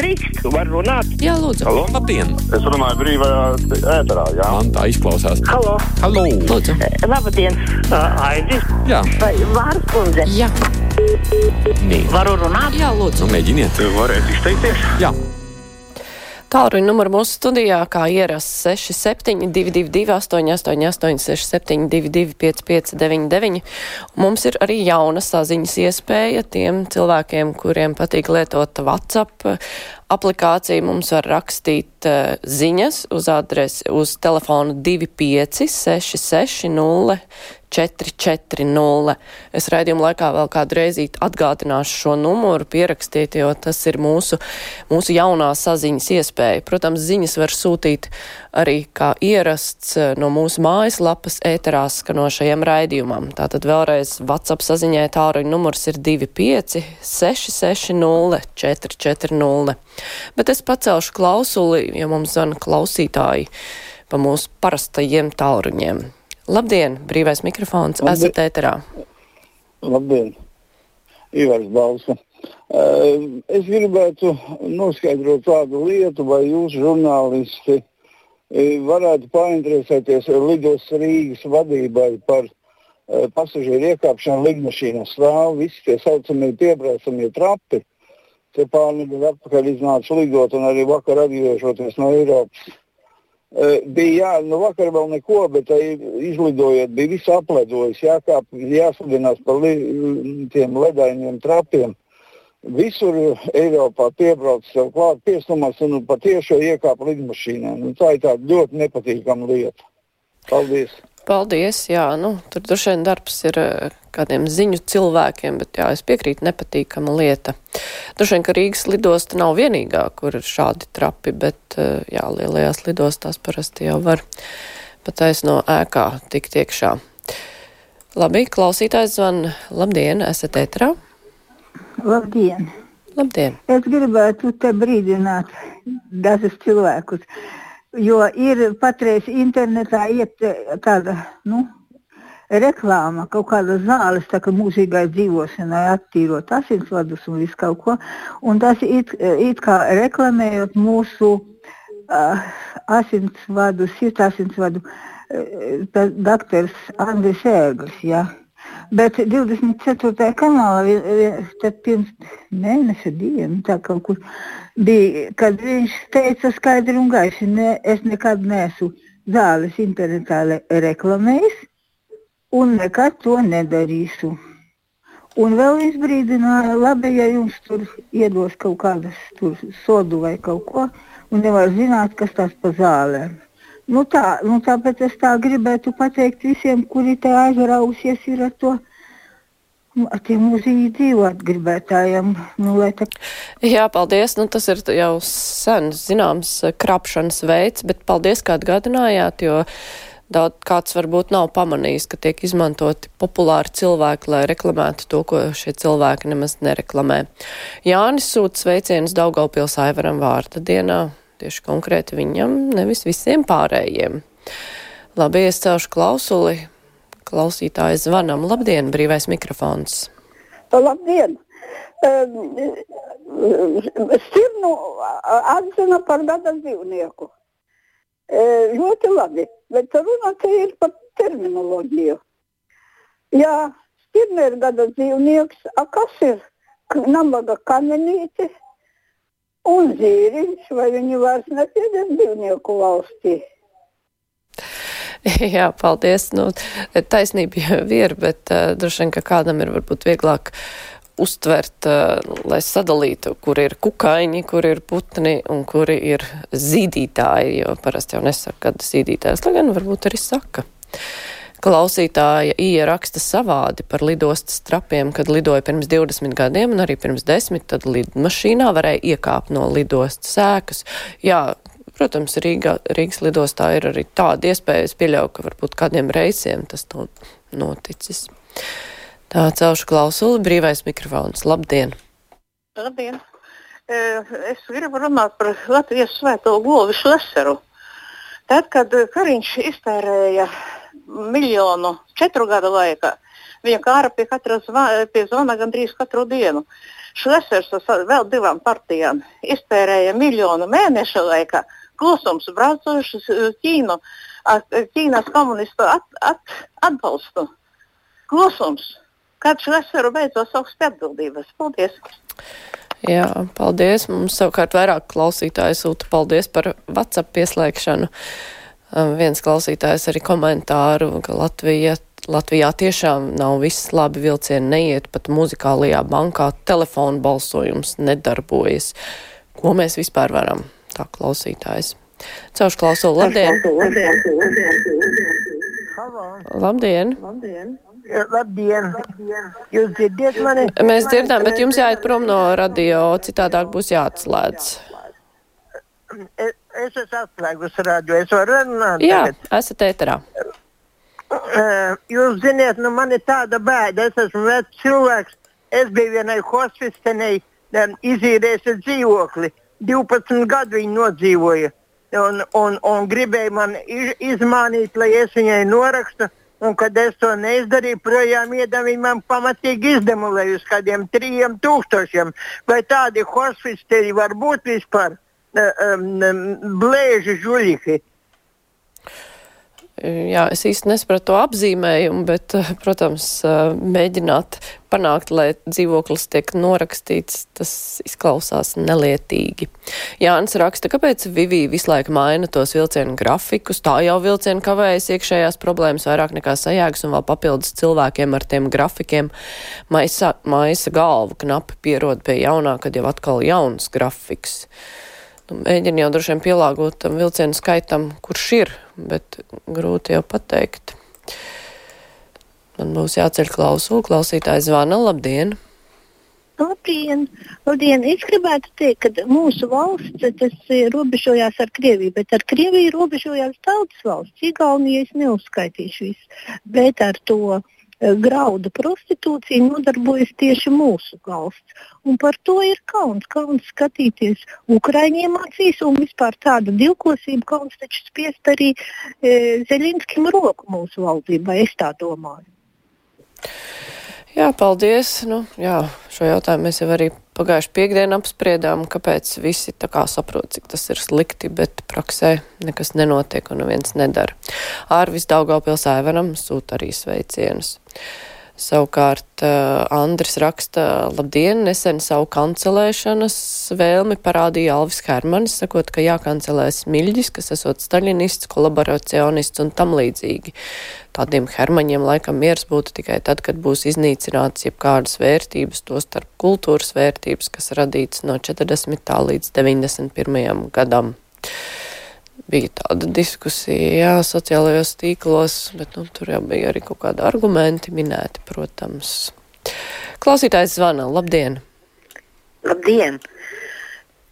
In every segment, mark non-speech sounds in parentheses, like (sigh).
Drīkst, var runāt. Jā, lūdzu. Halo? Labdien! Es runāju brīvajā ēterā, jā. Man tā izklausās. Halo, Halo! Lūdzu. labdien, uh, Aidis. Jā, Vai Vārs kundze? Jā, nē. Varu runāt? jā, lūdzu. Nu, mēģiniet. Varētu izteikties? Jā, Tālruņa numuru mūsu studijā, kā ierasts 6722, 888, 672, 559, mums ir arī jauna saziņas iespēja tiem cilvēkiem, kuriem patīk lietot WhatsApp aplikāciju. Mums var rakstīt uh, ziņas uz adresi, uz telefonu 25 660 440. Es raidījumu laikā vēl kādu reizīti atgādināšu šo numuru, pierakstiet, jo tas ir mūsu, mūsu jaunā saziņas iespēja. Protams, ziņas var sūtīt arī kā ierasts no mūsu mājaslapas ēterā skanošajam raidījumam. Tātad vēlreiz WhatsApp saziņai tāruņa numurs ir 25 660 440. Bet es pacelšu klausuli, ja mums zvan klausītāji pa mūsu parastajiem tālruņiem. Labdien, brīvais mikrofons, Labdien. esat ēterā. Labdien, Ivars Balsa. Uh, es gribētu noskaidrot tādu lietu, vai jūs, žurnālisti, eh, varētu painteresēties lidos Rīgas vadībai par uh, pasažieru iekāpšanu lidmašīnā stāv visi tie saucamie piebraucamie trapi. Te pāri gadu atpakaļ iznāca lidot un arī vakar atgriežoties no Eiropas. Uh, bija jā, nu vakar vēl neko, bet izlidojot, bija viss apledojis, jākāp, jāsadinās pa li, tiem ledainiem trapiem. Visur Eiropā piebrauc sev klāt piestumās un patiešo iekāpa lidmašīnā. Nu, tā ir tāda ļoti nepatīkama lieta. Paldies! Paldies, jā, nu, tur droši vien darbs ir eh, kādiem ziņu cilvēkiem, bet jā, es piekrītu nepatīkama lieta. Droši vien, ka Rīgas lidosta nav vienīgā, kur ir šādi trapi, bet eh, jā, lielajās lidostās parasti jau var patais no ēkā tikt iekšā. Labi, klausītājs zvan. Labdien, esat ētrā? Labdien! Labdien! Es gribētu te brīdināt dažus cilvēkus, jo ir patreiz internetā iet tāda nu, reklāma, kaut kāda zāles, tā kā mūžīgai dzīvošanai, attīrot asinsvadus un visu kaut ko. Un tas it, it kā reklamējot mūsu uh, asinsvadu, sirds asinsvadu, uh, doktors Andris Ēglis. Ja? Bet 24. kanālā tad pirms mēneša dienu tā kaut kur bija, kad viņš teica skaidri un gaiši, ne, es nekad neesmu zāles internetā reklamējis un nekad to nedarīšu. Un vēl viņš brīdināja, labi, ja jums tur iedos kaut kādas sodu vai kaut ko, un nevar zināt, kas tas pa zālēm. Nu tā, nu tāpēc es tā gribētu pateikt visiem, kuri te aizrausies ar to, nu, ar tiem mūžīgi dzīvot gribētājiem. Nu, tā Jā, paldies. Nu, tas ir jau sen zināms eh, krāpšanas veids, bet paldies, kā atgādinājāt, jo daudz kāds varbūt nav pamanījis, ka tiek izmantoti populāri cilvēki, lai reklamētu to, ko šie cilvēki nemaz nereklamē. Jānis sūta sveicienus Daugaupils Aivaram vārda dienā, tieši konkrēti viņam, nevis visiem pārējiem. Labi, es celšu klausuli. Klausītājs zvanam. Labdien, brīvais mikrofons. Labdien! Sirnu atzina par gada dzīvnieku. E, Ļoti labi, bet runa te ir par terminoloģiju. Jā, sirna ir gada dzīvnieks, a kas ir nabaga kamenīte un zīriņš, vai viņi vairs nepieder dzīvnieku valstī? (laughs) Jā, paldies. Nu, taisnība jau ir, bet uh, droši vien, ka kādam ir varbūt vieglāk uztvert, uh, lai sadalītu, kur ir kukaiņi, kur ir putni un kuri ir zīdītāji, jo parasti jau nesaka, kad zīdītājs, lai gan varbūt arī saka. Klausītāja Ija raksta savādi par lidostas trapiem, kad lidoja pirms 20 gadiem un arī pirms 10, tad lidmašīnā varēja iekāpt no lidostas sēkas. Jā, protams, Rīga, Rīgas lidostā ir arī tāda iespēja, es pieļauju, ka varbūt kādiem reisiem tas noticis. Tā celšu klausuli, brīvais mikrofons. Labdien! Labdien! Eh, Es gribu runāt par Latvijas svēto govišu leseru. Tad, kad Kariņš iztērēja miljonu četru gadu laikā. Viņa kāra pie katra zvana gandrīz katru dienu. Šlesers ar vēl divām partijām iztērēja miljonu mēnešu laikā. Klusums braucoši uz Ķīnu, ar Ķīnas komunistu at, at, atbalstu. Klusums. Kad Šleseru beidzot pie atbildības. Paldies! Jā, paldies. Mums savukārt vairāk klausītāji sūta paldies par WhatsApp pieslēgšanu. Um, viens klausītājs arī komentāru, ka Latvija, Latvijā tiešām nav viss labi vilcieni neiet, pat muzikālajā bankā telefonu balsojums nedarbojas. Ko mēs vispār varam? Tā klausītājs. Caušu klausulu, labdien! Labdien! Labdien! Labdien! Jūs dzirdiet mani? Mēs dzirdam, bet jums jāiet prom no radio, citādāk būs jāatslēdz. Es, es esmu atslēgus radio, es varu runāt. Jā, tagad? esat ēterā. Uh, Jūs ziniet, nu man ir tāda bēda, es esmu vecs cilvēks. Es biju vienai hospistenei um, izīrējis dzīvokli. 12 gadu viņa nodzīvoja. Un, un, un gribēja man iz, izmānīt, lai es viņai norakstu. Un, kad es to neizdarīju, projām iedeva viņa man pamatīgi izdemolēju uz kādiem trim tūkstošiem. Vai tādi hospisteri var būt vispār blēži žuļiki? Jā, es īsti nesapratu to apzīmējumu, bet, eh, protams, eh, mēģināt panākt, lai dzīvoklis tiek norakstīts, tas izklausās nelietīgi. Jānis raksta, kāpēc Vivī visu laiku maina tos vilcienu grafikus, tā jau vilcienu kavējas iekšējās problēmas vairāk nekā sajēgas un vēl papildus cilvēkiem ar tiem grafikiem maisa, maisa galvu knapi pierod pie jaunā, kad jau atkal jauns grafiks. Nu, mēģina jau droši vien pielāgot tam vilcienu skaitam, kurš ir, bet grūti jau pateikt. Man būs jāceļ klausulu, klausītājs zvana, labdien! Labdien! Labdien! Es gribētu teikt, ka mūsu valsts tas robežojās ar Krieviju, bet ar Krieviju robežojās tautas valsts. Igaunija es neuzskaitīšu visu, bet ar to eh, graudu prostitūciju nodarbojas tieši mūsu valsts. Un par to ir kauns. Kauns skatīties Ukraiņiem acīs un vispār tādu divkosību kauns taču spiest arī e, Zeļinskim roku mūsu valdībai, es tā domāju. Jā, paldies. Nu, jā, šo jautājumu mēs jau arī pagājuši piekdienu apspriedām, kāpēc visi tā kā saprot, cik tas ir slikti, bet praksē nekas nenotiek un neviens nedara. Ārvis Daugavpils Aivaram sūta arī sveicienus. Savukārt uh, Andris raksta, labdien, nesen savu kancelēšanas vēlmi parādīja Alvis Hermanis, sakot, ka jākancelē Smiļģis, kas esot staļinists, kolaboracionists un tam līdzīgi. Tādiem hermaņiem laikam miers būtu tikai tad, kad būs iznīcināts jebkādas vērtības, to starp kultūras vērtības, kas radīts no 40. līdz 91. gadam bija tāda diskusija, jā, sociālajos tīklos, bet nu, tur jau bija arī kaut kādi argumenti minēti, protams. Klausītājs zvana, labdien! Labdien!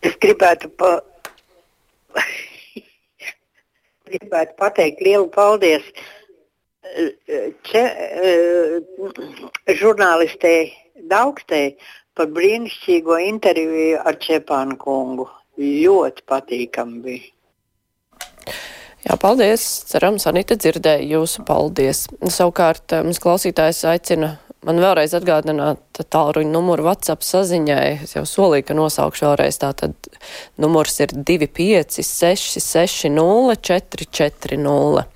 Es gribētu, pa... (laughs) gribētu pateikt lielu paldies če, žurnālistei Daugstei par brīnišķīgo interviju ar Čepānu kungu. Ļoti patīkami bija. Jā, paldies. Cerams, Anita dzirdēja jūsu paldies. Savukārt, mums klausītājs aicina man vēlreiz atgādināt tālruņa numuru WhatsApp saziņai. Es jau solīju, ka nosaukšu vēlreiz. Tātad numurs ir 25660 440.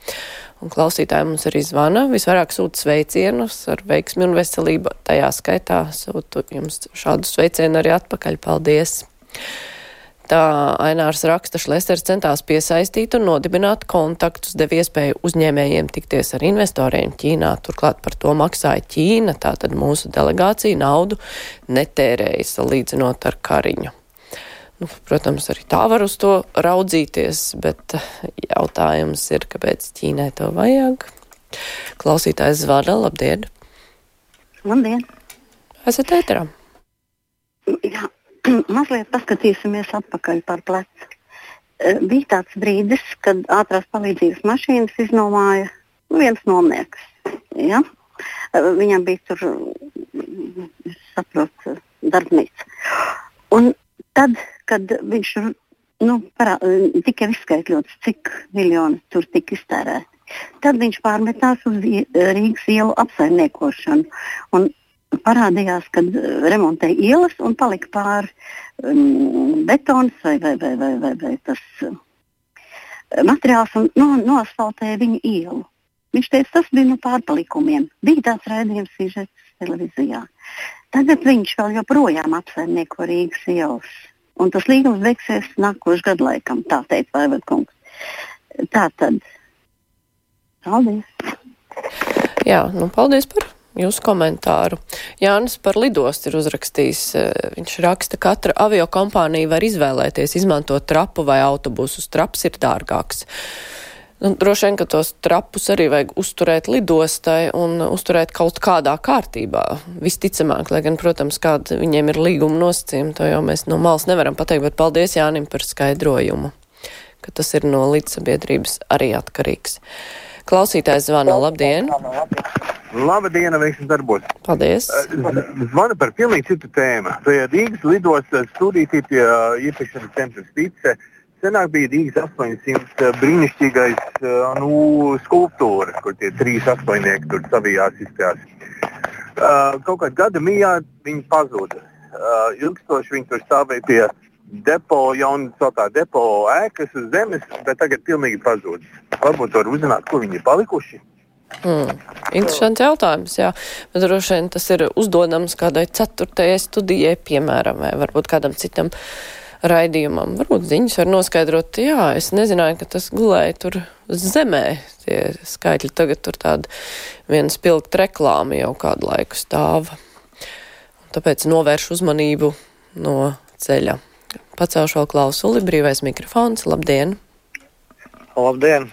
Un klausītāji mums arī zvana, visvairāk sūta sveicienus ar veiksmi un veselību. Tajā skaitā sūtu jums šādu sveicienu arī atpakaļ. Paldies! Tā Ainārs raksta, Šlesters centās piesaistīt un nodibināt kontaktus, deva iespēju uzņēmējiem tikties ar investoriem Ķīnā. Turklāt par to maksāja Ķīna, tātad mūsu delegācija naudu netērēja salīdzinot ar Kariņu. Nu, protams, arī tā var uz to raudzīties, bet jautājums ir, kāpēc Ķīnai to vajag. Klausītājs zvana, labdien! Labdien! Esat ēterā? Jā, (clears throat) mazliet paskatīsimies atpakaļ par plecu. Bija tāds brīdis, kad ātrās palīdzības mašīnas iznomāja viens nomnieks. Ja? Viņam bija tur, saprotu, darbnīca. Un tad, kad viņš nu, parā, tika izskaidrots, cik miljoni tur tika iztērēti, Tad viņš pārmetās uz Rīgas ielu apsaimniekošanu. Un parādījās, ka remontēja ielas un palika pāri um, betons vai, vai, vai, vai, vai, vai tas uh, materiāls un no, noasfaltēja viņu ielu. Viņš teica, tas bija no pārpalikumiem. Bija tāds raidījums sižets televīzijā. Tagad viņš vēl joprojām apsaimnieko Rīgas ielas. Un tas līgums beigsies nākošais gadu laikam, tā teica Vaivod kungs. Tā tad. Paldies! Jā, nu paldies par jūsu komentāru. Jānis par lidostu ir uzrakstījis. eh, Viņš raksta, ka katra avio kompānija var izvēlēties izmantot trapu vai autobusus. Traps ir dārgāks. Nu, droši vien, ka tos trapus arī vajag uzturēt lidostai un uzturēt kaut kādā kārtībā. Visticamāk, lai gan, protams, kāda viņiem ir līguma nosacījuma, to jau mēs no malas nevaram pateikt, bet paldies Jānim par skaidrojumu, ka tas ir no līdzsabiedrības arī atkarīgs. Klausītājs zvana, labdien! Labdien, veiksmi darbos. Paldies! Zvanu par pilnīgi citu tēmu. Pie Rīgas lidostas stūrītī pie uh, iepirkšanas centra Spice. Senāk bija Rīgas 800 uh, brīnišķīgais uh, nu, skulptūra, kur tie trīs astoņnieki tur savijās izskatās. Uh, kaut kādā gada mijā viņi pazuda. Uh, ilgstoši viņi tur stāvēja pie depo, jaunu celtā depo ēkas uz zemes, bet tagad pilnīgi pazudis. Varbūt var uzzināt, kur viņi ir palikuši. Mm. Interesants jautājums, jā. Bet droši vien tas ir uzdodams kādai ceturtajai studijai, piemēram, vai varbūt kādam citam raidījumam. Varbūt ziņas var noskaidrot, jā, es nezināju, ka tas gulēja tur zemē. Tie skaitļi tagad tur tāda viena spilgta reklāma jau kādu laiku stāv. Un tāpēc novērš uzmanību no ceļa. Pacelšu vēl klausuli, brīvais mikrofons, labdien! Labdien!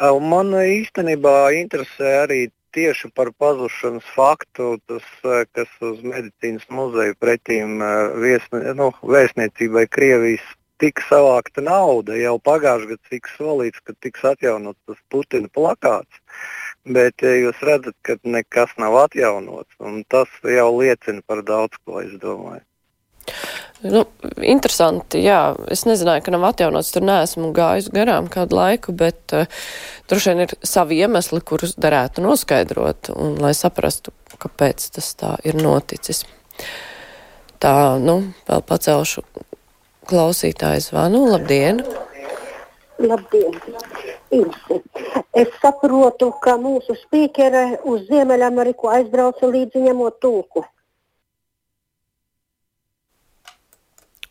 Uh, Man īstenībā interesē arī tieši par pazušanas faktu, tas, kas uz medicīnas muzeju pretīm viesne, nu, vēstniecībai Krievijas tika savākta nauda. Jau pagājušajā gadā tika solīts, ka tiks atjaunots tas Putina plakāts. Bet ja jūs redzat, ka nekas nav atjaunots, un tas jau liecina par daudz ko, es domāju. Nu, interesanti, jā. Es nezināju, ka nav atjaunots. Tur neesmu gājis garām kādu laiku, bet uh, droši vien ir savi iemesli, kurus derētu noskaidrot, un lai saprastu, kāpēc tas tā ir noticis. Tā, nu, vēl pacelšu klausītāju zvanu. Labdien! Labdien! Ilse. Es saprotu, ka mūsu spīkere uz Ziemeļameriku aizbrauca līdzi ņemot tulku.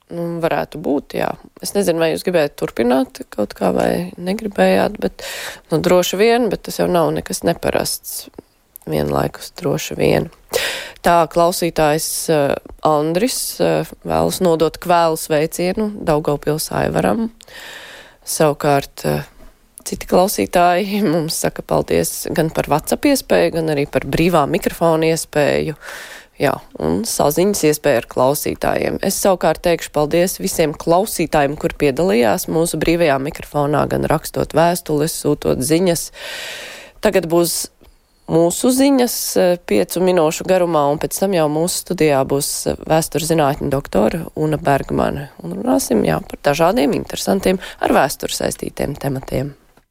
Nu, varētu būt, jā. Es nezinu, vai jūs gribējāt turpināt kaut kā vai negribējāt, bet nu, droši vien, bet tas jau nav nekas neparasts. Vienlaikus droši vien. Tā klausītājs uh, Andris uh, vēlas nodot kvēlu sveicienu Daugaupils Aivaram. Savukārt uh, citi klausītāji (laughs) mums saka paldies gan par WhatsApp iespēju, gan arī par brīvā mikrofona iespēju. Jā, un saziņas iespēja ar klausītājiem. Es savukārt teikšu paldies visiem klausītājiem, kur piedalījās mūsu brīvajā mikrofonā, gan rakstot vēstules, sūtot ziņas. Tagad būs mūsu ziņas piecu minūšu garumā, un pēc tam jau mūsu studijā būs vēstures zinātņu doktora Una Bergmane. Un runāsim, jā, par dažādiem interesantiem ar vēsturi saistītiem tematiem.